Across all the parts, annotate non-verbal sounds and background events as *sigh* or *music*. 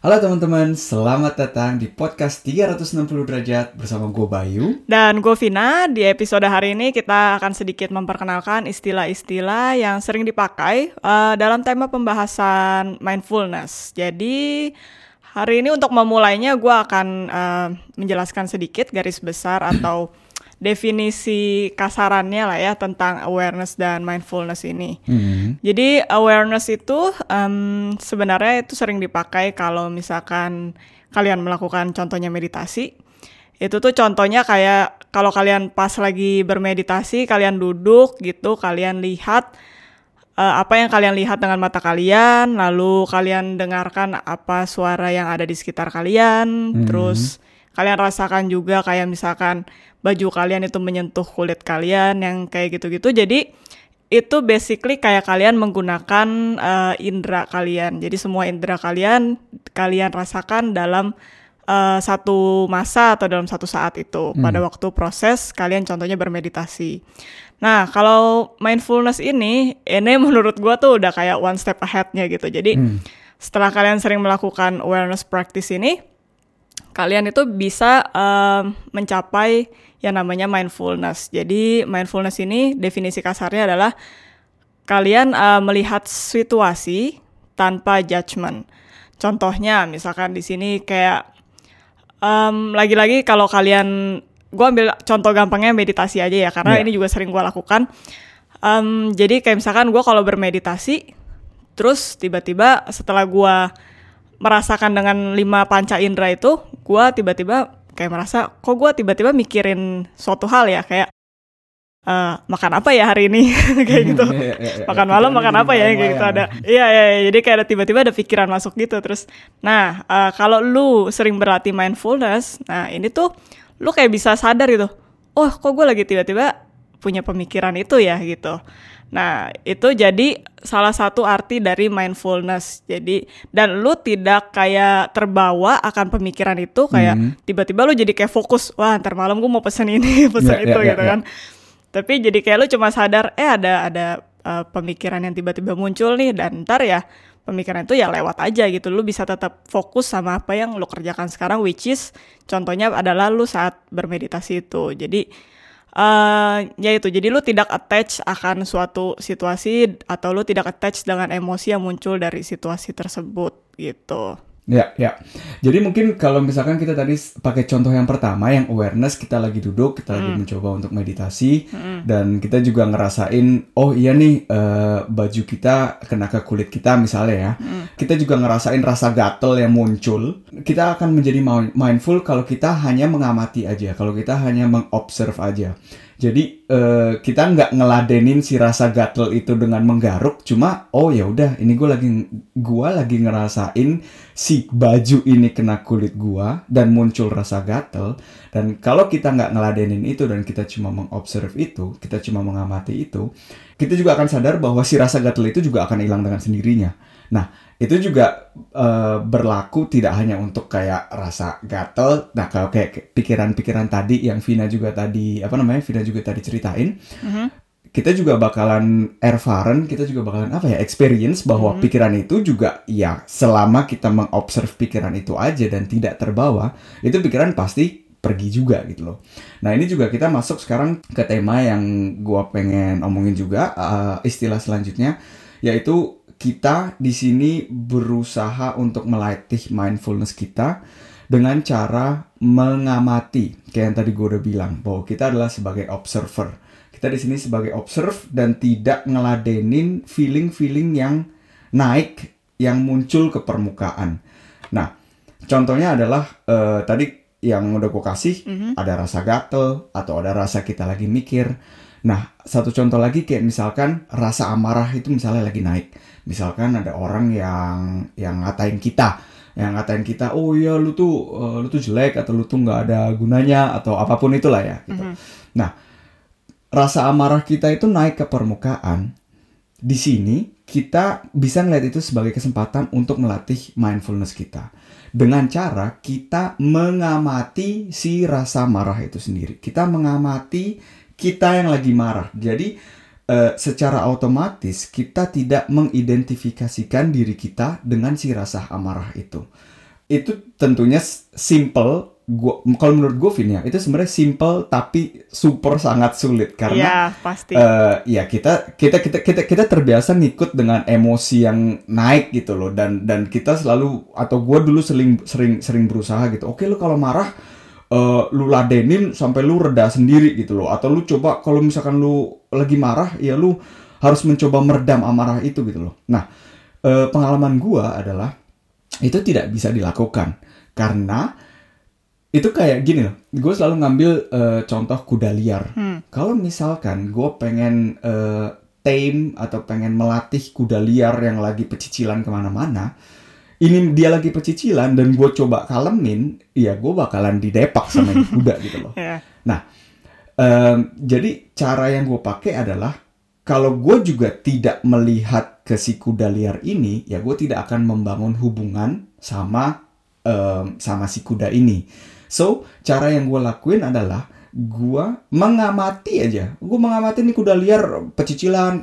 Halo teman-teman, selamat datang di podcast 360 derajat bersama gue Bayu. Dan gue Vina, di episode hari ini kita akan sedikit memperkenalkan istilah-istilah yang sering dipakai uh, dalam tema pembahasan mindfulness. Jadi hari ini untuk memulainya gue akan uh, menjelaskan sedikit garis besar atau definisi kasarannya lah ya tentang awareness dan mindfulness ini. Hmm. Jadi awareness itu um, sebenarnya itu sering dipakai kalau misalkan kalian melakukan contohnya meditasi. Itu tuh contohnya kayak kalau kalian pas lagi bermeditasi, kalian duduk gitu, kalian lihat uh, apa yang kalian lihat dengan mata kalian, lalu kalian dengarkan apa suara yang ada di sekitar kalian, hmm. terus kalian rasakan juga kayak misalkan baju kalian itu menyentuh kulit kalian yang kayak gitu-gitu. Jadi itu basically kayak kalian menggunakan uh, indera kalian. Jadi semua indera kalian kalian rasakan dalam uh, satu masa atau dalam satu saat itu hmm. pada waktu proses kalian contohnya bermeditasi. Nah, kalau mindfulness ini ini menurut gua tuh udah kayak one step ahead-nya gitu. Jadi hmm. setelah kalian sering melakukan awareness practice ini, kalian itu bisa um, mencapai yang namanya mindfulness. Jadi mindfulness ini definisi kasarnya adalah kalian uh, melihat situasi tanpa judgement. Contohnya misalkan di sini kayak um, lagi-lagi kalau kalian gue ambil contoh gampangnya meditasi aja ya karena yeah. ini juga sering gue lakukan. Um, jadi kayak misalkan gue kalau bermeditasi terus tiba-tiba setelah gue merasakan dengan lima panca indera itu, gue tiba-tiba kayak merasa kok gue tiba-tiba mikirin suatu hal ya? Kayak uh, makan apa ya hari ini? *laughs* Kayak gitu. *laughs* Iya, iya, iya, makan malam makan apa ya? Kayak gitu ada. Iya iya jadi kayak ada tiba-tiba ada pikiran masuk gitu. Terus nah uh, kalau lu sering berlatih mindfulness nah ini tuh lu kayak bisa sadar gitu. Oh kok gue lagi tiba-tiba punya pemikiran itu ya? Gitu Nah, itu jadi salah satu arti dari mindfulness. Jadi dan lu tidak kayak terbawa akan pemikiran itu kayak tiba hmm. tiba-tiba lu jadi kayak fokus, wah ntar malam gue mau pesen ini, *laughs* pesen yeah, itu yeah, gitu yeah, kan. Tapi jadi kayak lu cuma sadar eh ada ada uh, pemikiran yang tiba-tiba muncul nih dan ntar ya pemikiran itu ya lewat aja gitu. Lu bisa tetap fokus sama apa yang lu kerjakan sekarang which is contohnya adalah lu saat bermeditasi itu. Jadi uh, ya itu jadi lu tidak attach akan suatu situasi atau lu tidak attach dengan emosi yang muncul dari situasi tersebut gitu. Ya, ya. Jadi mungkin kalau misalkan kita tadi pakai contoh yang pertama yang awareness kita lagi duduk, kita lagi hmm. mencoba untuk meditasi hmm. dan kita juga ngerasain oh iya nih uh, baju kita kena ke kulit kita misalnya ya. Hmm. Kita juga ngerasain rasa gatel yang muncul. Kita akan menjadi mindful kalau kita hanya mengamati aja, kalau kita hanya mengobserve aja. Jadi uh, kita nggak ngeladenin si rasa gatel itu dengan menggaruk, cuma oh ya udah ini gue lagi gua lagi ngerasain si baju ini kena kulit gua dan muncul rasa gatel. Dan kalau kita nggak ngeladenin itu dan kita cuma mengobserve itu, kita cuma mengamati itu, kita juga akan sadar bahwa si rasa gatel itu juga akan hilang dengan sendirinya. Nah, itu juga uh, berlaku tidak hanya untuk kayak rasa gatel. Nah, kalau kayak pikiran-pikiran tadi yang Vina juga tadi apa namanya? Vina juga tadi ceritain. Mm -hmm. Kita juga bakalan erfaren, kita juga bakalan apa ya? experience bahwa mm -hmm. pikiran itu juga ya selama kita mengobserv pikiran itu aja dan tidak terbawa, itu pikiran pasti pergi juga gitu loh. Nah ini juga kita masuk sekarang ke tema yang gua pengen omongin juga uh, istilah selanjutnya yaitu kita di sini berusaha untuk melatih mindfulness kita dengan cara mengamati. Kayak yang tadi gue udah bilang bahwa kita adalah sebagai observer. Kita di sini sebagai observe dan tidak ngeladenin feeling-feeling yang naik yang muncul ke permukaan. Nah, contohnya adalah uh, tadi yang udah gue kasih mm -hmm. ada rasa gatel atau ada rasa kita lagi mikir. Nah, satu contoh lagi kayak misalkan rasa amarah itu misalnya lagi naik misalkan ada orang yang yang ngatain kita yang ngatain kita oh iya lu tuh uh, lu tuh jelek atau lu tuh nggak ada gunanya atau apa pun itulah ya gitu. Mm -hmm. Nah, rasa amarah kita itu naik ke permukaan. Di sini kita bisa ngeliat itu sebagai kesempatan untuk melatih mindfulness kita. Dengan cara kita mengamati si rasa marah itu sendiri. Kita mengamati kita yang lagi marah. Jadi uh, secara otomatis kita tidak mengidentifikasikan diri kita dengan si rasa amarah itu. itu tentunya simple. Gua kalau menurut gue Vin ya, itu sebenarnya simple tapi super sangat sulit karena Iya, pasti. eh ya kita kita kita kita kita terbiasa ngikut dengan emosi yang naik gitu loh dan dan kita selalu atau gue dulu sering sering sering berusaha gitu oke lu kalau marah eh, lu ladenin sampai lu reda sendiri gitu loh. Atau lu coba kalau misalkan lu lagi marah ya lu harus mencoba meredam amarah itu gitu loh. Nah eh, pengalaman gue adalah itu tidak bisa dilakukan karena itu kayak gini loh. Gue selalu ngambil eh, contoh kuda liar. Kalau misalkan gue pengen eh, tame atau pengen melatih kuda liar yang lagi pecicilan ke mana-mana, ini dia lagi pecicilan dan gue coba kalemin, ya gue bakalan didepak sama ini kuda gitu loh. *laughs* Ya. Nah, em, jadi cara yang gue pakai adalah kalau gue juga tidak melihat ke si kuda liar ini, ya gue tidak akan membangun hubungan sama em, sama si kuda ini. So, cara yang gue lakuin adalah gue mengamati aja. Gue mengamati nih kuda liar pecicilan,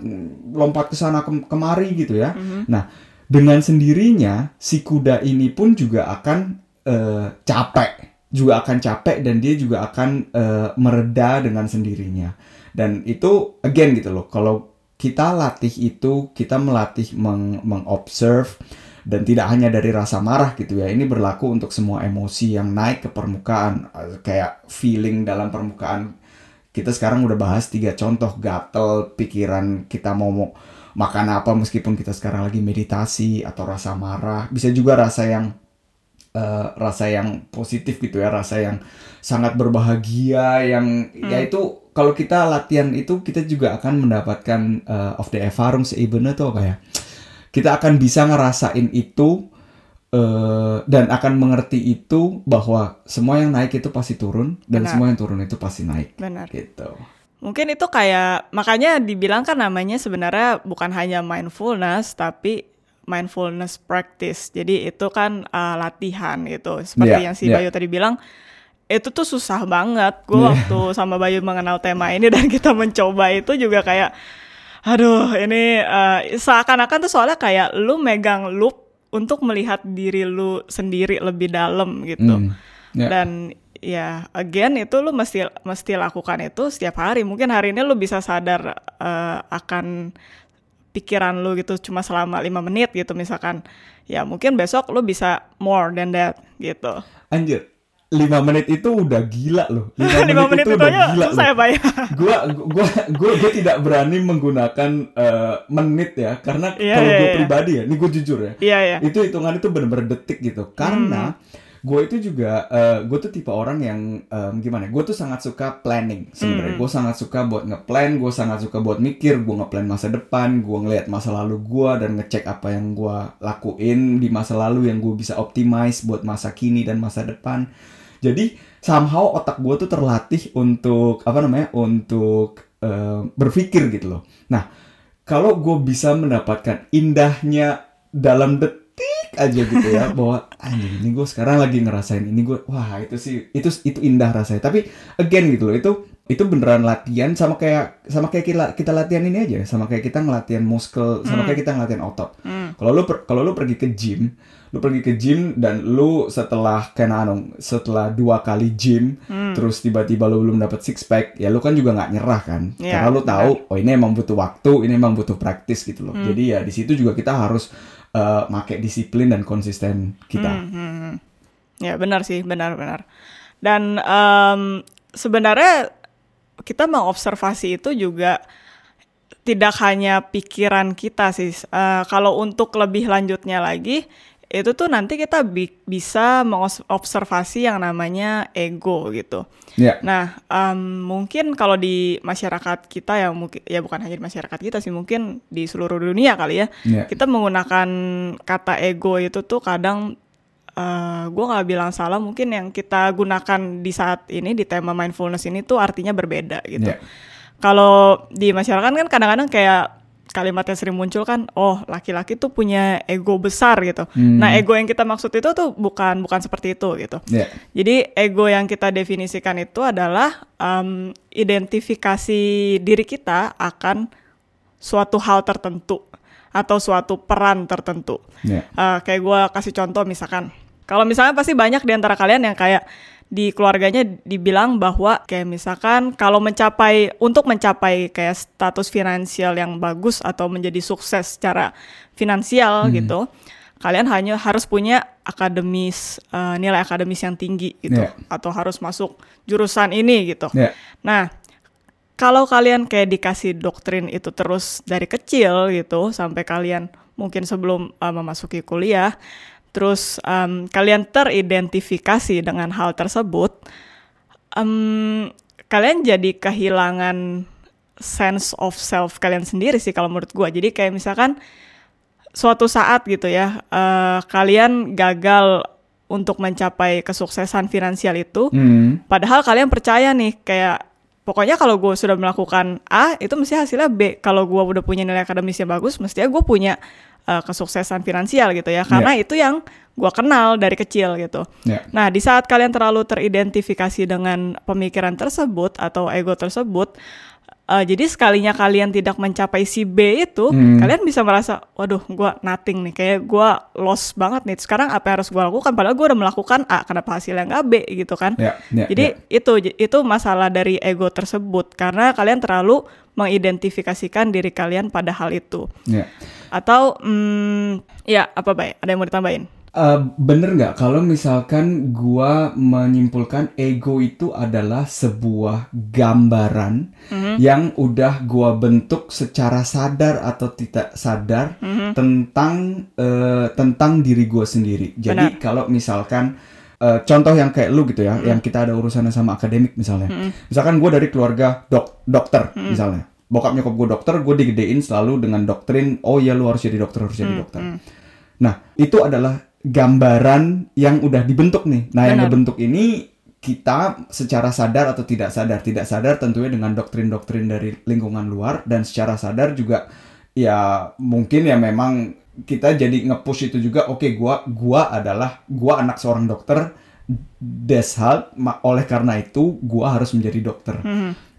lompat ke sana ke- kemari gitu ya. Nah, dengan sendirinya si kuda ini pun juga akan eh, capek, juga akan capek dan dia juga akan eh, mereda dengan sendirinya. Dan itu again gitu loh. Kalau kita latih itu, kita melatih meng- mengobserve dan tidak hanya dari rasa marah gitu ya. Ini berlaku untuk semua emosi yang naik ke permukaan, eh, kayak feeling dalam permukaan. Kita sekarang udah bahas tiga contoh gatel, pikiran kita mau makan apa meskipun kita sekarang lagi meditasi atau rasa marah. Bisa juga rasa yang eh, rasa yang positif gitu ya, rasa yang sangat berbahagia yang ya itu kalau kita latihan itu kita juga akan mendapatkan eh, of the Erfahrung seebene tuh apa ya? Kita akan bisa ngerasain itu eh, dan akan mengerti itu bahwa semua yang naik itu pasti turun dan Benar. semua yang turun itu pasti naik. Benar. Gitu. Mungkin itu kayak makanya dibilang kan namanya sebenarnya bukan hanya mindfulness tapi mindfulness practice. Jadi itu kan uh, latihan gitu. Seperti Iya, yang si iya. Bayu tadi bilang itu tuh susah banget. Gue Iya. waktu sama Bayu mengenal tema ini dan *laughs* kita mencoba itu juga kayak aduh ini uh, seakan-akan tuh soalnya kayak lu megang loop untuk melihat diri lu sendiri lebih dalam gitu. Hmm. Ya. Dan ya again itu lu mesti mesti lakukan itu setiap hari. Mungkin hari ini lu bisa sadar eh, akan pikiran lu gitu cuma selama lima menit gitu misalkan. Ya mungkin besok lu bisa more than that gitu. Anjir, 5 menit itu udah gila loh. *laughs* 5 Lima menit itu aja susah ya, Pak ya? *laughs* gua gua gua gua tidak berani menggunakan eh, menit ya karena Iya, kalau iya, gue iya. pribadi ya, ini gue jujur ya. Iya ya. Itu hitungan itu bener-bener detik gitu. Karena gue itu juga eh, gue tuh tipe orang yang em, gimana? Gue tuh sangat suka planning sebenarnya. Gue sangat suka buat ngeplan, gue sangat suka buat mikir, gue ngeplan masa depan, gue ngelihat masa lalu gue dan ngecek apa yang gue lakuin di masa lalu yang gue bisa optimize buat masa kini dan masa depan. Jadi somehow otak gue tuh terlatih untuk apa namanya? Untuk eh, berpikir gitu loh. Nah, kalau gue bisa mendapatkan indahnya dalam detik aja gitu ya bahwa anjing ini gue sekarang lagi ngerasain ini gue wah itu sih itu itu indah rasanya. Tapi again gitu loh itu itu beneran latihan sama kayak sama kayak kita, kita latihan ini aja sama kayak kita ngelatihan muskel sama kayak kita ngelatihan otot. Kalau lu kalau lu pergi ke gym lu pergi ke gym dan lu setelah kena anu setelah dua kali gym terus tiba-tiba lu belum dapat six pack ya lu kan juga nggak nyerah kan? Iya, karena lu tahu oh ini emang butuh waktu ini emang butuh praktis gitu loh. Hmm. jadi ya di situ juga kita harus eh make disiplin dan konsisten kita Hmm, Ya benar sih, benar-benar. Dan em, sebenarnya kita mengobservasi itu juga tidak hanya pikiran kita sih. Eh, kalau untuk lebih lanjutnya lagi, itu tuh nanti kita bi- bisa mengobservasi yang namanya ego gitu. ya Nah, em, mungkin kalau di masyarakat kita ya mungkin ya bukan hanya di masyarakat kita sih, mungkin di seluruh dunia kali ya. Ya. Kita menggunakan kata ego itu tuh kadang eh gue nggak bilang salah, mungkin yang kita gunakan di saat ini di tema mindfulness ini tuh artinya berbeda gitu. Ya. Kalau di masyarakat kan kadang-kadang kayak kalimat yang sering muncul kan, oh laki-laki tuh punya ego besar gitu. Hmm. Nah ego yang kita maksud itu tuh bukan bukan seperti itu gitu. ya Jadi ego yang kita definisikan itu adalah em, identifikasi diri kita akan suatu hal tertentu atau suatu peran tertentu. ya Eh, kayak gue kasih contoh misalkan, Kalau misalnya pasti banyak di antara kalian yang kayak di keluarganya dibilang bahwa kayak misalkan kalau mencapai untuk mencapai kayak status finansial yang bagus atau menjadi sukses secara finansial Hmm. gitu, kalian hanya harus punya akademis eh, nilai akademis yang tinggi gitu Yeah. atau harus masuk jurusan ini gitu. Ya. Nah, kalau kalian kayak dikasih doktrin itu terus dari kecil gitu sampai kalian mungkin sebelum uh, memasuki kuliah, terus um, kalian teridentifikasi dengan hal tersebut, um, kalian jadi kehilangan sense of self kalian sendiri sih kalau menurut gua. Jadi kayak misalkan suatu saat gitu ya, uh, kalian gagal untuk mencapai kesuksesan finansial itu, Hmm. Padahal kalian percaya nih kayak pokoknya kalau gue sudah melakukan A itu mesti hasilnya B. Kalau gue udah punya nilai akademis yang bagus, mestinya gue punya uh, kesuksesan finansial gitu ya. Karena itu yang gue kenal dari kecil gitu. Ya. Nah di saat kalian terlalu teridentifikasi dengan pemikiran tersebut atau ego tersebut, uh, jadi sekalinya kalian tidak mencapai si B itu, Hmm. kalian bisa merasa, waduh, gue nothing nih, kayak gue lost banget nih. Sekarang apa yang harus gue lakukan? Padahal gue udah melakukan A, kenapa hasilnya nggak B gitu kan? Ya, ya, Jadi itu itu masalah dari ego tersebut karena kalian terlalu mengidentifikasikan diri kalian pada hal itu. ya. Atau hmm, ya apa baik? Ada yang mau ditambahin? Eh, bener nggak kalau misalkan gua menyimpulkan ego itu adalah sebuah gambaran yang udah gua bentuk secara sadar atau tidak sadar tentang eh, tentang diri gua sendiri. Jadi kalau misalkan eh, contoh yang kayak lu gitu ya, yang kita ada urusannya sama akademik misalnya. Misalkan gua dari keluarga dok dokter misalnya. Bokap nyokap gue dokter, gue digedein selalu dengan doktrin, oh ya lu harus jadi dokter, harus jadi dokter. Nah, itu adalah gambaran yang udah dibentuk nih. Nah, yang Benar. dibentuk ini kita secara sadar atau tidak sadar, tidak sadar tentunya dengan doktrin-doktrin dari lingkungan luar dan secara sadar juga ya mungkin ya memang kita jadi nge-push itu juga oke gua gua adalah gua anak seorang dokter deshal oleh karena itu gua harus menjadi dokter.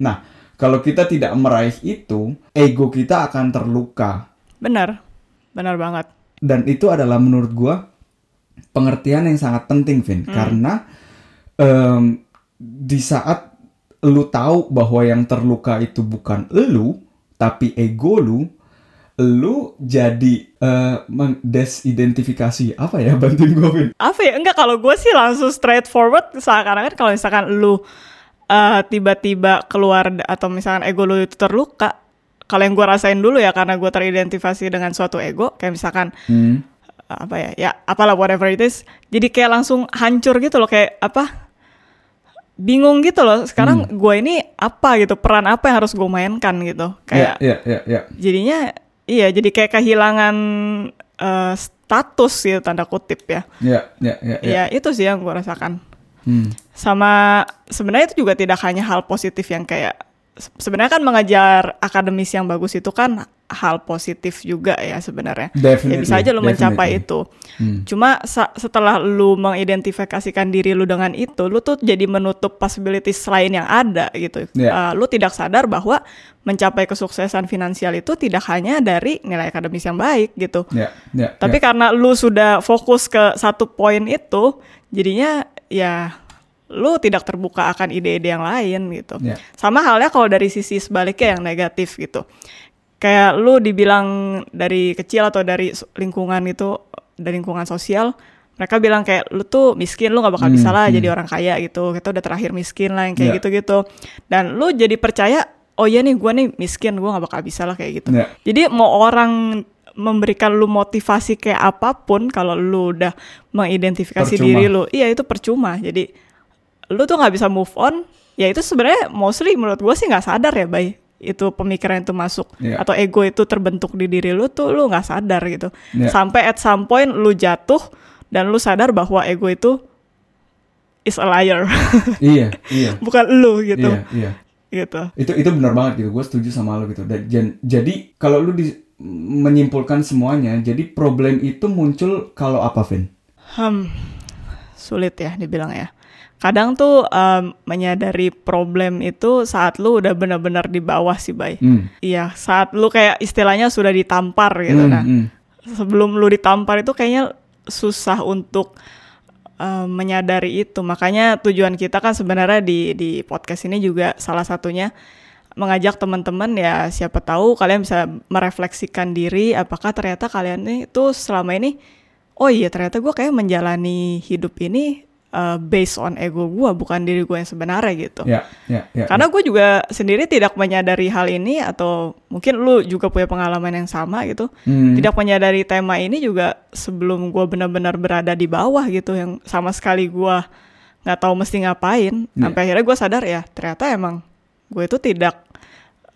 Nah, kalau kita tidak meraih itu, ego kita akan terluka Benar, benar banget. dan itu adalah menurut gua pengertian yang sangat penting Vin. Karena em, di saat lu tahu bahwa yang terluka itu bukan lu tapi ego lu lu jadi eh, mendesidentifikasi apa ya? *laughs* Bantuin gua Vin. Apa ya? Enggak kalau gue sih langsung straightforward seakan-akan kalau misalkan lu uh, tiba-tiba keluar atau misalkan ego lu itu terluka, kalau yang gue rasain dulu ya karena gue teridentifikasi dengan suatu ego, kayak misalkan Hmm. Apa ya ya apalah whatever it is jadi kayak langsung hancur gitu loh kayak apa bingung gitu loh sekarang gue ini apa gitu peran apa yang harus gue mainkan gitu kayak ya ya ya jadinya iya jadi kayak kehilangan eh, status gitu tanda kutip ya. Ya ya ya ya, ya itu sih yang gue rasakan. Hmm. sama sebenarnya itu juga tidak hanya hal positif yang kayak se- sebenarnya kan mengajar akademis yang bagus itu kan hal positif juga ya sebenarnya ya bisa aja lu mencapai itu Hmm. cuma setelah lu mengidentifikasikan diri lu dengan itu lu tuh jadi menutup possibilities lain yang ada gitu Yeah. Uh, lu tidak sadar bahwa mencapai kesuksesan finansial itu tidak hanya dari nilai akademis yang baik gitu ya ya tapi ya. karena lu sudah fokus ke satu poin itu, jadinya ya lu tidak terbuka akan ide-ide yang lain gitu. Ya. Sama halnya kalau dari sisi sebaliknya yang negatif gitu. Kayak lu dibilang dari kecil atau dari lingkungan itu, dari lingkungan sosial, mereka bilang kayak lu tuh miskin, lu nggak bakal Hmm, bisa lah hmm. jadi orang kaya gitu. Kita udah terakhir miskin lah yang kayak Ya. gitu-gitu. Dan lu jadi percaya, oh iya nih gua nih miskin, gua nggak bakal bisa lah kayak gitu. Ya. Jadi mau orang memberikan lu motivasi kayak apa pun kalau lu udah mengidentifikasi Percuma. diri lu, iya itu percuma. Jadi lu tuh nggak bisa move on. Ya itu sebenarnya mostly menurut gue sih nggak sadar ya, bay. Itu pemikiran itu masuk Iya. atau ego itu terbentuk di diri lu tuh lu nggak sadar gitu. Iya. Sampai at some point lu jatuh dan lu sadar bahwa ego itu is a liar, *laughs* iya iya bukan lu gitu. iya iya Gitu. itu itu benar banget gitu gue setuju sama lo gitu dan jadi kalau lu di, menyimpulkan semuanya jadi problem itu muncul kalau apa Vin Hmm, sulit ya dibilang ya. Kadang tuh em, menyadari problem itu saat lu udah benar-benar di bawah sih, Bay. hmm. Iya, saat lu kayak istilahnya sudah ditampar gitu. Hmm, Nah, hmm. sebelum lu ditampar itu kayaknya susah untuk uh, menyadari itu. Makanya tujuan kita kan sebenarnya di di podcast ini juga salah satunya mengajak teman-teman ya siapa tahu kalian bisa merefleksikan diri apakah ternyata kalian itu selama ini oh iya ternyata gue kayak menjalani hidup ini uh, based on ego gue bukan diri gue yang sebenarnya gitu. Yeah, yeah, yeah, Karena gue juga sendiri tidak menyadari hal ini atau mungkin lu juga punya pengalaman yang sama gitu. Hmm. Tidak menyadari tema ini juga sebelum gue benar-benar berada di bawah gitu yang sama sekali gue nggak tahu mesti ngapain. Yeah. Sampai akhirnya gue sadar ya ternyata emang gue itu tidak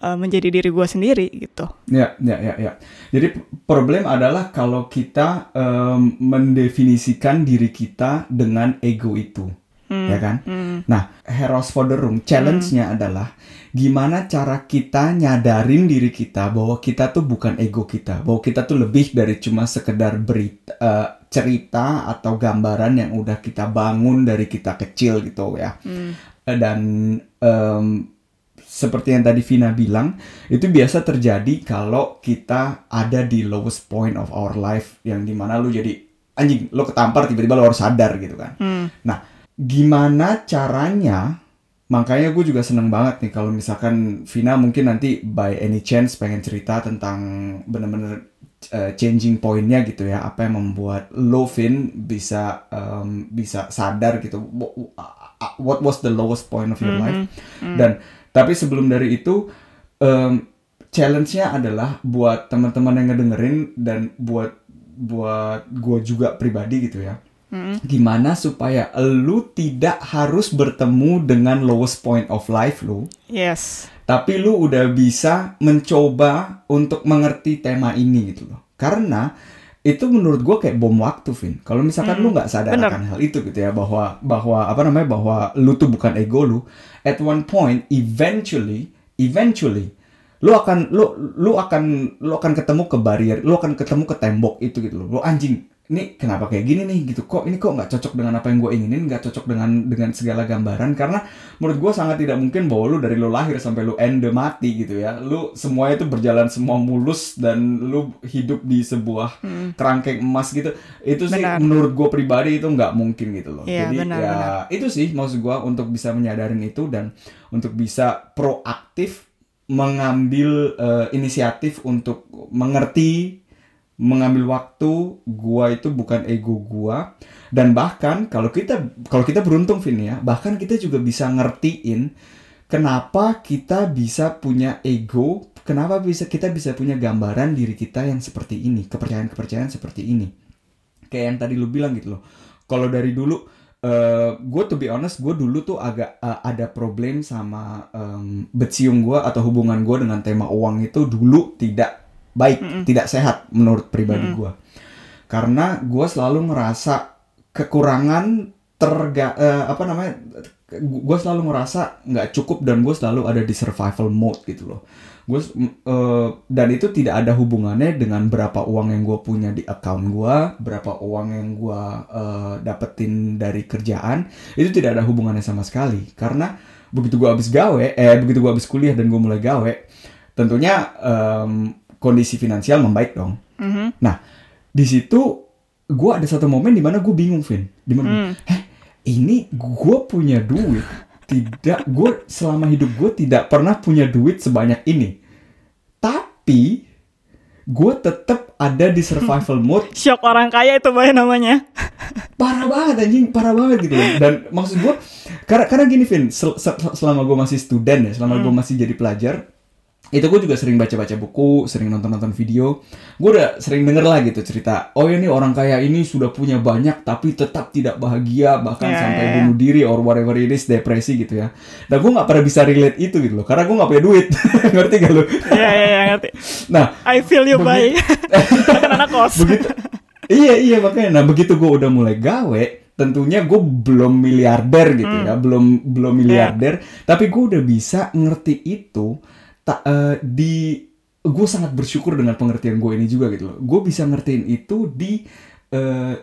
uh, menjadi diri gue sendiri gitu. Ya, ya, ya, ya. Jadi problem adalah kalau kita um, mendefinisikan diri kita dengan ego itu, hmm. ya kan? Hmm. Nah, Heroes for the Room challenge-nya hmm. adalah gimana cara kita nyadarin diri kita bahwa kita tuh bukan ego kita, bahwa kita tuh lebih dari cuma sekedar berita, uh, cerita atau gambaran yang udah kita bangun dari kita kecil gitu ya. Hmm. Dan um, seperti yang tadi Vina bilang, itu biasa terjadi kalau kita ada di lowest point of our life yang di mana lu jadi anjing, lu ketampar tiba-tiba lu harus sadar gitu kan. Hmm. Nah, gimana caranya? Makanya gue juga seneng banget nih kalau misalkan Vina mungkin nanti by any chance pengen cerita tentang bener-bener uh, changing pointnya gitu ya, apa yang membuat lo Vin bisa um, bisa sadar gitu. What was the lowest point of your mm -hmm. life? Mm -hmm. Dan tapi sebelum dari itu um, challenge-nya adalah buat teman-teman yang ngedengerin dan buat buat gue juga pribadi gitu ya. Mm. Gimana supaya lu tidak harus bertemu dengan lowest point of life lu. Yes. Tapi lu udah bisa mencoba untuk mengerti tema ini gitu loh. Karena itu menurut gue kayak bom waktu, Vin. Kalau misalkan mm. lu nggak sadar Bener. akan hal itu gitu ya, bahwa bahwa apa namanya bahwa lu tuh bukan ego lu, at one point eventually eventually lu akan lu lu akan lu akan ketemu ke barrier lu akan ketemu ke tembok itu gitu loh. Lu anjing ini kenapa kayak gini nih? Gitu. Kok ini kok nggak cocok dengan apa yang gue inginin? Nggak cocok dengan dengan segala gambaran? Karena menurut gue sangat tidak mungkin bahwa lu dari lu lahir sampai lu end mati gitu ya. Lu semuanya itu berjalan semua mulus dan lu hidup di sebuah hmm. kerangkeng emas gitu. Itu sih benar. menurut gue pribadi itu nggak mungkin gitu loh. Ya, jadi benar, ya benar. itu sih maksud gue untuk bisa menyadarin itu dan untuk bisa proaktif mengambil uh, inisiatif untuk mengerti mengambil waktu gua itu bukan ego gua. Dan bahkan kalau kita kalau kita beruntung Vin ya bahkan kita juga bisa ngertiin kenapa kita bisa punya ego kenapa bisa kita bisa punya gambaran diri kita yang seperti ini kepercayaan-kepercayaan seperti ini. Kayak yang tadi lu bilang gitu loh. Kalau dari dulu uh, gue to be honest gue dulu tuh agak uh, ada problem sama um, becium gue atau hubungan gue dengan tema uang itu dulu tidak baik, mm -mm. tidak sehat menurut pribadi mm -mm. gue. Karena gue selalu ngerasa kekurangan terga uh, apa namanya gue selalu ngerasa nggak cukup dan gue selalu ada di survival mode gitu loh gue uh, dan itu tidak ada hubungannya dengan berapa uang yang gue punya di account gue berapa uang yang gue uh, dapetin dari kerjaan itu tidak ada hubungannya sama sekali karena begitu gue habis gawe eh begitu gue habis kuliah dan gue mulai gawe tentunya um, kondisi finansial membaik dong. Mm-hmm. Nah, di situ gue ada satu momen di mana gue bingung, Vin. Di mana, mm. heh, ini gue punya duit. Tidak, gue selama hidup gue tidak pernah punya duit sebanyak ini. Tapi gue tetap ada di survival *laughs* mode. Shock orang kaya itu banyak namanya. parah banget anjing, parah banget gitu. Dan maksud gue, karena karena gini Vin, sel, sel, selama gue masih student ya, selama hmm. gue masih jadi pelajar, itu gue juga sering baca-baca buku, sering nonton-nonton video. Gue udah sering denger lah gitu cerita. Oh ini orang kaya ini sudah punya banyak tapi tetap tidak bahagia bahkan yeah, sampai yeah, bunuh diri or whatever it is depresi gitu ya. Dan gue nggak pernah bisa relate itu gitu loh karena gue nggak punya duit. *laughs* ngerti gak lo? Iya iya yeah, ngerti. Nah, I feel you bye. *laughs* anak kos. begitu. Iya iya makanya. Nah begitu gue udah mulai gawe, tentunya gue belum miliarder gitu hmm. ya, belum belum miliarder, yeah. tapi gue udah bisa ngerti itu tak uh, di gue sangat bersyukur dengan pengertian gue ini juga gitu loh. Gue bisa ngertiin itu di uh,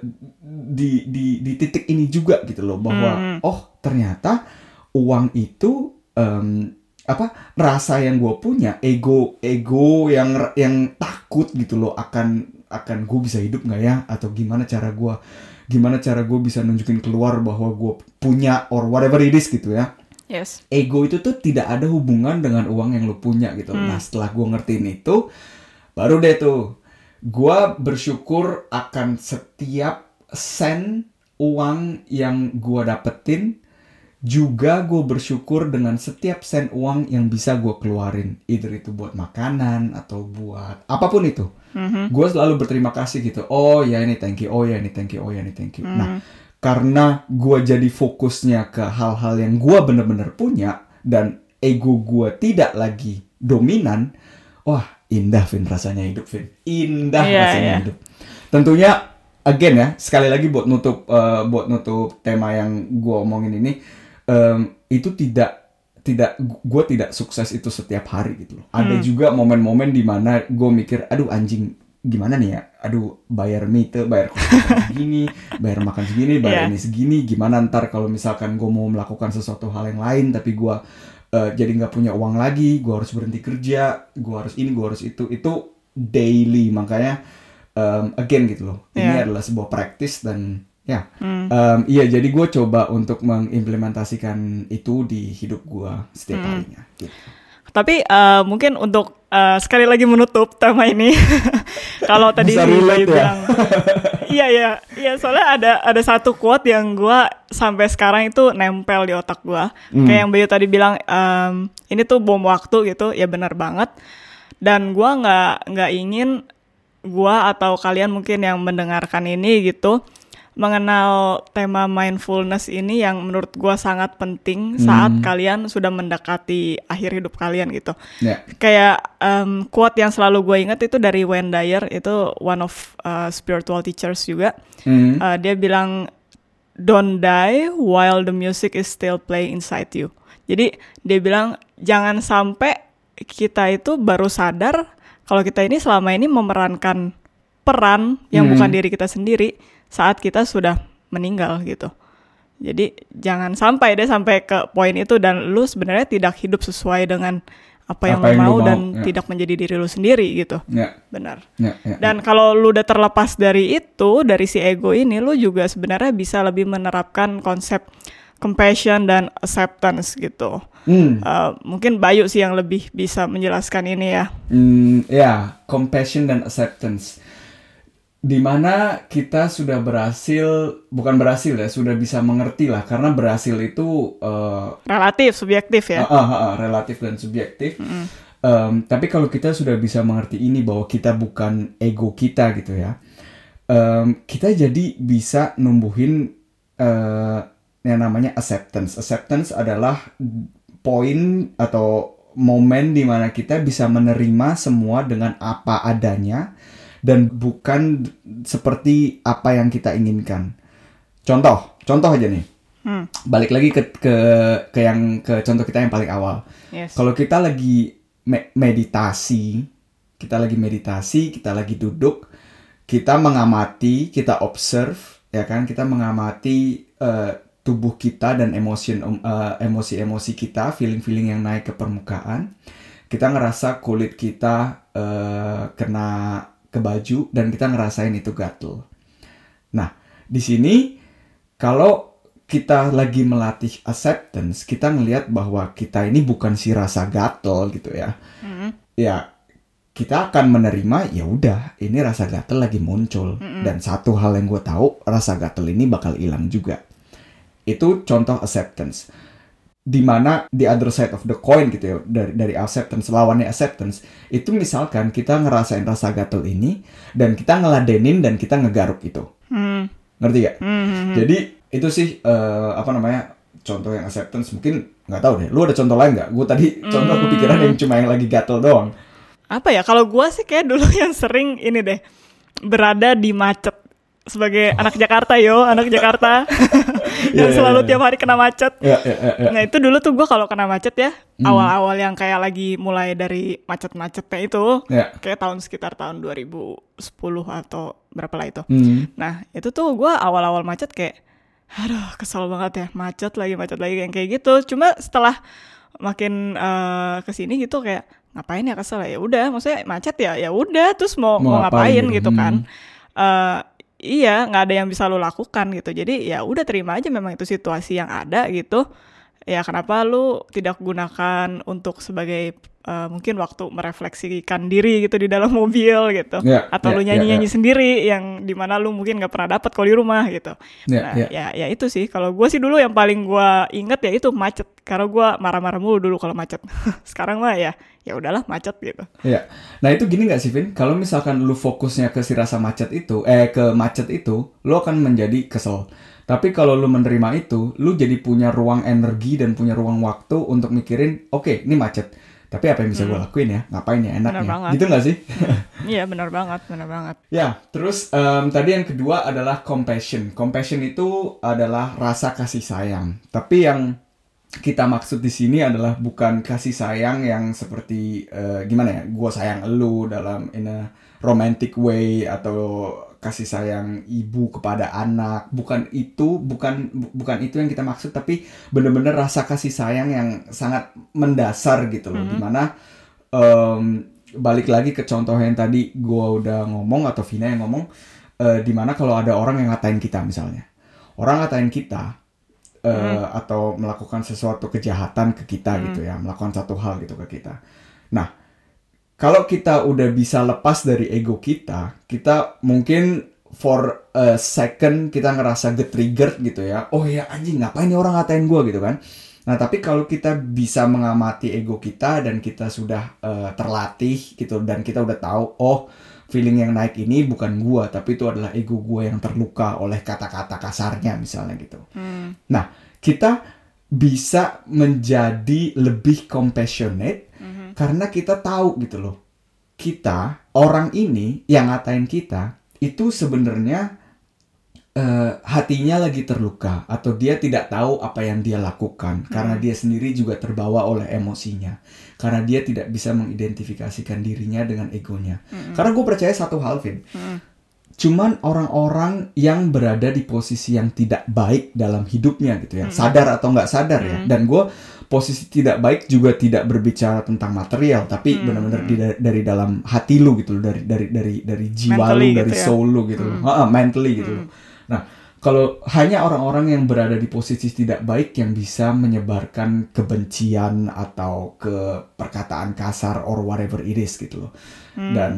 di di di titik ini juga gitu loh bahwa hmm. oh ternyata uang itu um, apa rasa yang gue punya ego ego yang yang takut gitu loh akan akan gue bisa hidup nggak ya atau gimana cara gue gimana cara gue bisa nunjukin keluar bahwa gue punya or whatever it is gitu ya Yes. ego itu tuh tidak ada hubungan dengan uang yang lo punya gitu. Nah setelah gue ngertiin itu, baru deh tuh, gue bersyukur akan setiap sen uang yang gue dapetin, juga gue bersyukur dengan setiap sen uang yang bisa gue keluarin, either itu buat makanan atau buat apa pun itu. Gue selalu berterima kasih gitu. Oh ya ini thank you, oh ya ini thank you, oh ya ini thank you. Nah karena gue jadi fokusnya ke hal-hal yang gue bener-bener punya dan ego gue tidak lagi dominan, wah indah Vin rasanya hidup Vin, indah Iya, rasanya iya. hidup. Tentunya again ya sekali lagi buat nutup eh, buat nutup tema yang gue omongin ini em, itu tidak tidak gue tidak sukses itu setiap hari gitu loh. Ada juga momen-momen di mana gue mikir, aduh anjing gimana nih ya, aduh bayar meter, bayar *laughs* segini, bayar makan segini, bayar Iya. ini segini, gimana ntar kalau misalkan gue mau melakukan sesuatu hal yang lain tapi gue eh, jadi nggak punya uang lagi, gue harus berhenti kerja, gue harus ini, gue harus itu, itu daily makanya em, again gitu loh. Ini Iya. adalah sebuah practice dan ya, em, iya jadi gue coba untuk mengimplementasikan itu di hidup gue setiap harinya. Gitu. Tapi eh, mungkin untuk eh, sekali lagi menutup tema ini, *laughs* kalau tadi Bisa si Bayu ya? bilang, *laughs* iya iya iya soalnya ada ada satu quote yang gua sampai sekarang itu nempel di otak gua. Hmm. Kayak yang Bayu tadi bilang, em, ini tuh bom waktu gitu, ya benar banget. Dan gua nggak nggak ingin gua atau kalian mungkin yang mendengarkan ini gitu mengenal tema mindfulness ini yang menurut gua sangat penting saat Hmm. kalian sudah mendekati akhir hidup kalian gitu. Ya. Kayak em, quote yang selalu gue inget itu dari Wayne Dyer itu one of uh, spiritual teachers juga. Hmm. Uh, dia bilang don't die while the music is still playing inside you. Jadi dia bilang jangan sampai kita itu baru sadar kalau kita ini selama ini memerankan peran yang Hmm. bukan diri kita sendiri saat kita sudah meninggal gitu. Jadi jangan sampai deh sampai ke poin itu dan lu sebenarnya tidak hidup sesuai dengan apa yang Apa lu yang lu mau mau, dan ya. tidak menjadi diri lu sendiri gitu. Ya. Benar. Ya. Ya. Dan kalau lu udah terlepas dari itu, dari si ego ini, lu juga sebenarnya bisa lebih menerapkan konsep compassion dan acceptance gitu. Hmm. Uh, mungkin Bayu sih yang lebih bisa menjelaskan ini ya. Hmm, ya, compassion dan acceptance. Di mana kita sudah berhasil, bukan berhasil ya, sudah bisa mengerti lah. Karena berhasil itu eh, Relatif, subjektif ya. ah, ah, ah, relatif dan subjektif. Em, tapi kalau kita sudah bisa mengerti ini bahwa kita bukan ego kita gitu ya, em, kita jadi bisa numbuhin eh, yang namanya acceptance. Acceptance adalah poin atau momen di mana kita bisa menerima semua dengan apa adanya dan bukan seperti apa yang kita inginkan. Contoh, contoh aja nih. Hmm, Balik lagi ke ke ke yang ke contoh kita yang paling awal. yes. Kalau kita lagi me- meditasi, kita lagi meditasi, kita lagi duduk, kita mengamati, kita observe, ya kan? Kita mengamati eh, tubuh kita dan emosi eh, emosi-emosi kita, feeling-feeling yang naik ke permukaan. Kita ngerasa kulit kita eh, kena ke baju dan kita ngerasain itu gatel. Nah, di sini kalau kita lagi melatih acceptance, kita ngelihat bahwa kita ini bukan si rasa gatel gitu ya. Hmm, Ya, kita akan menerima ya udah, ini rasa gatel lagi muncul dan satu hal yang gue tahu, rasa gatel ini bakal hilang juga. Itu contoh acceptance. Di mana the other side of the coin gitu ya dari dari acceptance lawannya acceptance itu misalkan kita ngerasain rasa gatel ini dan kita ngeladenin dan kita ngegaruk itu hmm, ngerti gak? hmm, hmm, hmm. Jadi itu sih eh, apa namanya contoh yang acceptance mungkin nggak tahu deh. Lu ada contoh lain nggak? Gue tadi *laughs* contoh Hmm. kepikiran yang cuma yang lagi gatel doang. Apa ya? Kalau gua sih kayak dulu *laughs* yang sering ini deh berada di macet sebagai anak Jakarta yo, anak Jakarta *laughs* *laughs* yang Iya, iya, selalu iya. tiap hari kena macet. Ya, ya, ya, ya. Nah itu dulu tuh gue kalau kena macet ya Hmm. awal-awal yang kayak lagi mulai dari macet-macetnya itu Ya. kayak tahun sekitar tahun 2010 atau berapa lah itu. Hmm. Nah itu tuh gue awal-awal macet kayak aduh kesel banget ya macet lagi macet lagi yang kayak gitu. Cuma setelah makin eh, ke sini gitu kayak ngapain ya kesel ya udah maksudnya macet ya ya udah terus mau Mau mau ngapain ngapain gitu. gitu kan. Hmm. Iya nggak ada yang bisa lo lakukan gitu. Jadi ya udah terima aja memang itu situasi yang ada gitu. Ya kenapa lu tidak gunakan untuk sebagai uh, mungkin waktu merefleksikan diri gitu di dalam *laughs* mobil gitu. Yeah, atau yeah, lu nyanyi nyanyi yeah, yeah. sendiri yang di mana lu mungkin nggak pernah dapat kalau di rumah gitu. Yeah, nah yeah. ya ya itu sih. Kalau gue sih dulu yang paling gue inget ya itu macet. Karena gue marah-marah mulu dulu kalau macet. *laughs* Sekarang mah ya ya udahlah macet gitu. Ya. Nah itu gini nggak sih Vin? Kalau misalkan lu fokusnya ke si rasa macet itu eh ke macet itu lu akan menjadi kesel. Tapi kalau lu menerima itu, lu jadi punya ruang energi dan punya ruang waktu untuk mikirin, oke, okay, ini macet. Tapi apa yang bisa hmm. gue lakuin ya? Ngapain ya enaknya? Benar gitu gak sih? *laughs* Iya benar banget, benar banget. ya, terus um, tadi yang kedua adalah compassion. Compassion itu adalah rasa kasih sayang. Tapi yang kita maksud di sini adalah bukan kasih sayang yang seperti uh, gimana ya? Gue sayang lu dalam in a romantic way atau kasih sayang ibu kepada anak bukan itu bukan bukan itu yang kita maksud tapi bener-bener rasa kasih sayang yang sangat mendasar gitu loh mm -hmm. di mana um, balik lagi ke contoh yang tadi gue udah ngomong atau Vina yang ngomong uh, di mana kalau ada orang yang ngatain kita misalnya orang ngatain kita uh, mm. atau melakukan sesuatu kejahatan ke kita mm. gitu ya melakukan satu hal gitu ke kita nah kalau kita udah bisa lepas dari ego kita, kita mungkin for a second kita ngerasa get triggered gitu ya. Oh ya anjing ngapain nih orang ngatain gue gitu kan. Nah tapi kalau kita bisa mengamati ego kita dan kita sudah uh, terlatih gitu dan kita udah tahu oh feeling yang naik ini bukan gue tapi itu adalah ego gue yang terluka oleh kata-kata kasarnya misalnya gitu. Hmm. Nah kita bisa menjadi lebih compassionate karena kita tahu gitu loh. Kita, orang ini yang ngatain kita, itu sebenarnya uh, hatinya lagi terluka atau dia tidak tahu apa yang dia lakukan hmm. karena dia sendiri juga terbawa oleh emosinya karena dia tidak bisa mengidentifikasikan dirinya dengan egonya hmm. karena gue percaya satu hal Vin hmm. cuman orang-orang yang berada di posisi yang tidak baik dalam hidupnya gitu ya hmm. sadar atau nggak sadar ya. hmm. ya dan gue posisi tidak baik juga tidak berbicara tentang material tapi hmm. benar-benar dari dalam hati lu gitu dari dari dari dari jiwa mentally lu dari gitu ya? soul lu gitu hmm. uh, mentally gitu hmm. nah kalau hanya orang-orang yang berada di posisi tidak baik yang bisa menyebarkan kebencian atau ke perkataan kasar or whatever it is gitu loh. Hmm. Dan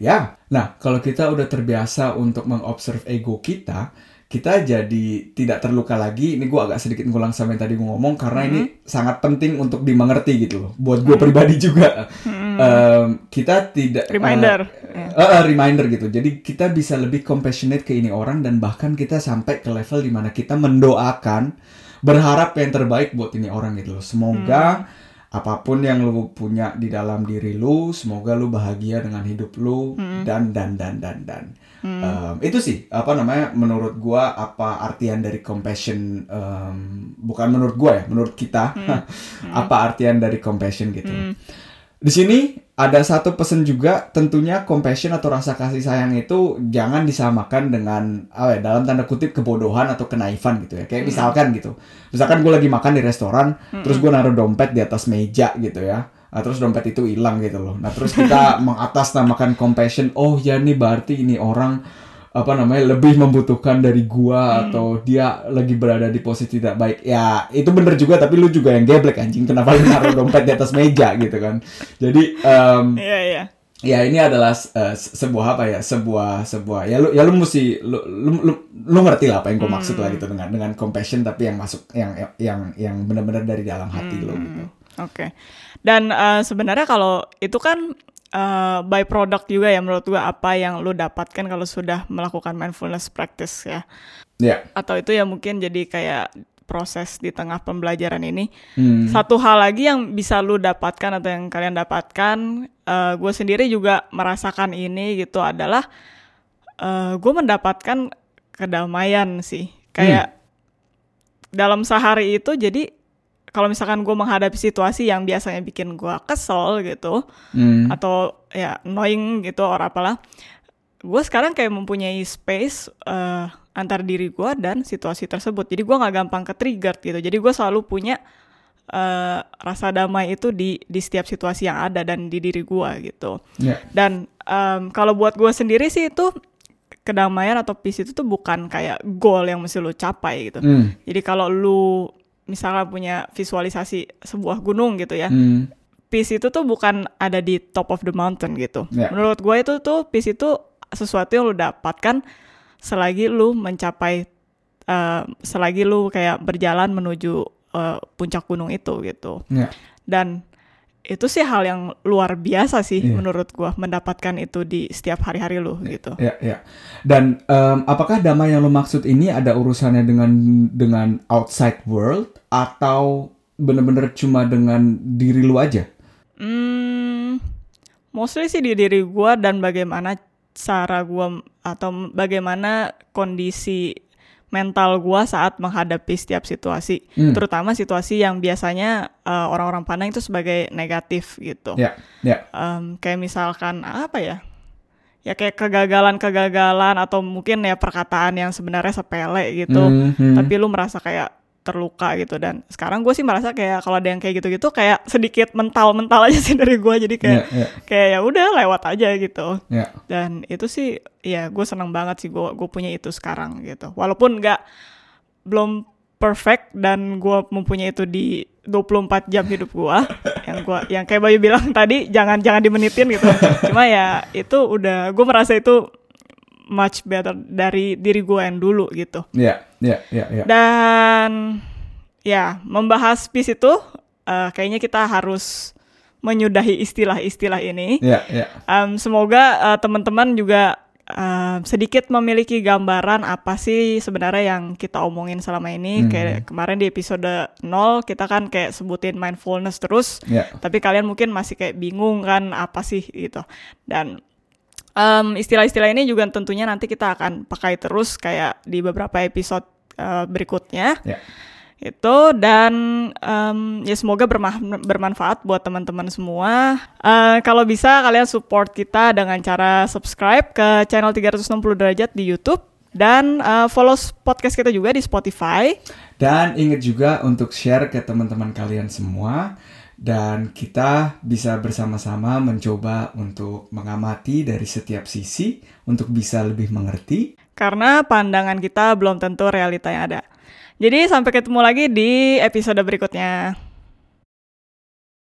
ya, nah kalau kita udah terbiasa untuk mengobserv ego kita, kita jadi tidak terluka lagi. Ini gue agak sedikit ngulang sama yang tadi gue ngomong karena mm -hmm. ini sangat penting untuk dimengerti gitu loh. Buat gue mm -hmm. pribadi juga. Mm -hmm. um, kita tidak reminder, uh, uh, uh, reminder gitu. Jadi kita bisa lebih compassionate ke ini orang dan bahkan kita sampai ke level di mana kita mendoakan, berharap yang terbaik buat ini orang gitu loh. Semoga mm -hmm apa pun yang lu punya di dalam diri lu, semoga lu bahagia dengan hidup lu hmm. dan dan dan dan dan. Hmm. Um, itu sih apa namanya menurut gua apa artian dari compassion um, bukan menurut gua ya, menurut kita hmm. hmm. *laughs* apa artian dari compassion gitu. Hmm. Di sini ada satu pesan juga tentunya compassion atau rasa kasih sayang itu jangan disamakan dengan apa ya, dalam tanda kutip kebodohan atau kenaifan gitu ya kayak hmm. misalkan gitu misalkan gue lagi makan di restoran hmm. terus gue naruh dompet di atas meja gitu ya nah, terus dompet itu hilang gitu loh nah terus kita *laughs* mengatasnamakan compassion oh ya nih berarti ini orang apa namanya lebih membutuhkan dari gua hmm. atau dia lagi berada di posisi tidak baik ya itu bener juga tapi lu juga yang geblek anjing kenapa lu naruh dompet di atas meja gitu kan jadi um, yeah, yeah. ya ini adalah uh, sebuah apa ya sebuah sebuah ya lu ya lu mesti lu lu, lu, lu ngerti lah apa yang gua hmm. maksud lah gitu dengan dengan compassion tapi yang masuk yang yang yang benar-benar dari dalam hati hmm. lo gitu oke okay. dan uh, sebenarnya kalau itu kan uh, by product juga ya menurut gua apa yang lu dapatkan kalau sudah melakukan mindfulness practice ya. Yeah. Atau itu ya mungkin jadi kayak proses di tengah pembelajaran ini. Hmm. Satu hal lagi yang bisa lu dapatkan atau yang kalian dapatkan, uh, eh, gue sendiri juga merasakan ini gitu adalah uh, gue mendapatkan kedamaian sih. Kayak hmm. dalam sehari itu jadi kalau misalkan gue menghadapi situasi yang biasanya bikin gue kesel gitu hmm. atau ya annoying gitu or apalah gue sekarang kayak mempunyai space uh, antar diri gue dan situasi tersebut jadi gue nggak gampang ke trigger gitu jadi gue selalu punya uh, rasa damai itu di di setiap situasi yang ada dan di diri gue gitu yeah. dan um, kalau buat gue sendiri sih itu kedamaian atau peace itu tuh bukan kayak goal yang mesti lu capai gitu. Hmm. Jadi kalau lu misalnya punya visualisasi sebuah gunung gitu ya, Hmm. peace itu tuh bukan ada di top of the mountain gitu. Ya. Menurut gue itu tuh peace itu sesuatu yang lu dapatkan selagi lu mencapai, eh, selagi lu kayak berjalan menuju eh, puncak gunung itu gitu. Ya. Dan itu sih hal yang luar biasa sih Iya. menurut gua mendapatkan itu di setiap hari-hari lu gitu. Ya, ya. Dan em, apakah damai yang lo maksud ini ada urusannya dengan dengan outside world atau bener-bener cuma dengan diri lu aja? Hmm, mostly sih di diri gua dan bagaimana cara gua atau bagaimana kondisi mental gua saat menghadapi setiap situasi, Hmm. terutama situasi yang biasanya eh, orang-orang pandang itu sebagai negatif gitu. Ya, ya. Em, kayak misalkan apa ya? Ya kayak kegagalan-kegagalan atau mungkin ya perkataan yang sebenarnya sepele gitu. Hmm, hmm. Tapi lu merasa kayak terluka gitu. Dan sekarang gue sih merasa kayak kalau ada yang kayak gitu-gitu kayak sedikit mental-mental aja sih *laughs* dari gue jadi kayak Ya, ya, kayak ya udah lewat aja gitu. Ya. dan itu sih ya gue seneng banget sih gue gue punya itu sekarang gitu. Walaupun nggak belum perfect dan gue mempunyai itu di 24 jam hidup gue *laughs* yang gua yang kayak Bayu bilang tadi jangan jangan dimenitin gitu. Cuma ya itu udah gue merasa itu much better dari diri gue yang dulu gitu Ya, ya, ya, ya. dan ya membahas peace itu eh, kayaknya kita harus menyudahi istilah-istilah ini Ya, ya. Em, semoga eh, teman-teman juga em, sedikit memiliki gambaran apa sih sebenarnya yang kita omongin selama ini. Hmm. Kayak kemarin di episode 0 kita kan kayak sebutin mindfulness terus, Ya. tapi kalian mungkin masih kayak bingung kan apa sih gitu. Dan em, istilah-istilah ini juga tentunya nanti kita akan pakai terus kayak di beberapa episode eh, berikutnya Ya. itu dan em, ya semoga bermanfaat buat teman-teman semua. Eh, kalau bisa kalian support kita dengan cara subscribe ke channel 360 derajat di YouTube dan eh, follow podcast kita juga di Spotify. Dan ingat juga untuk share ke teman-teman kalian semua dan kita bisa bersama-sama mencoba untuk mengamati dari setiap sisi untuk bisa lebih mengerti. Karena pandangan kita belum tentu realita yang ada. Jadi sampai ketemu lagi di episode berikutnya.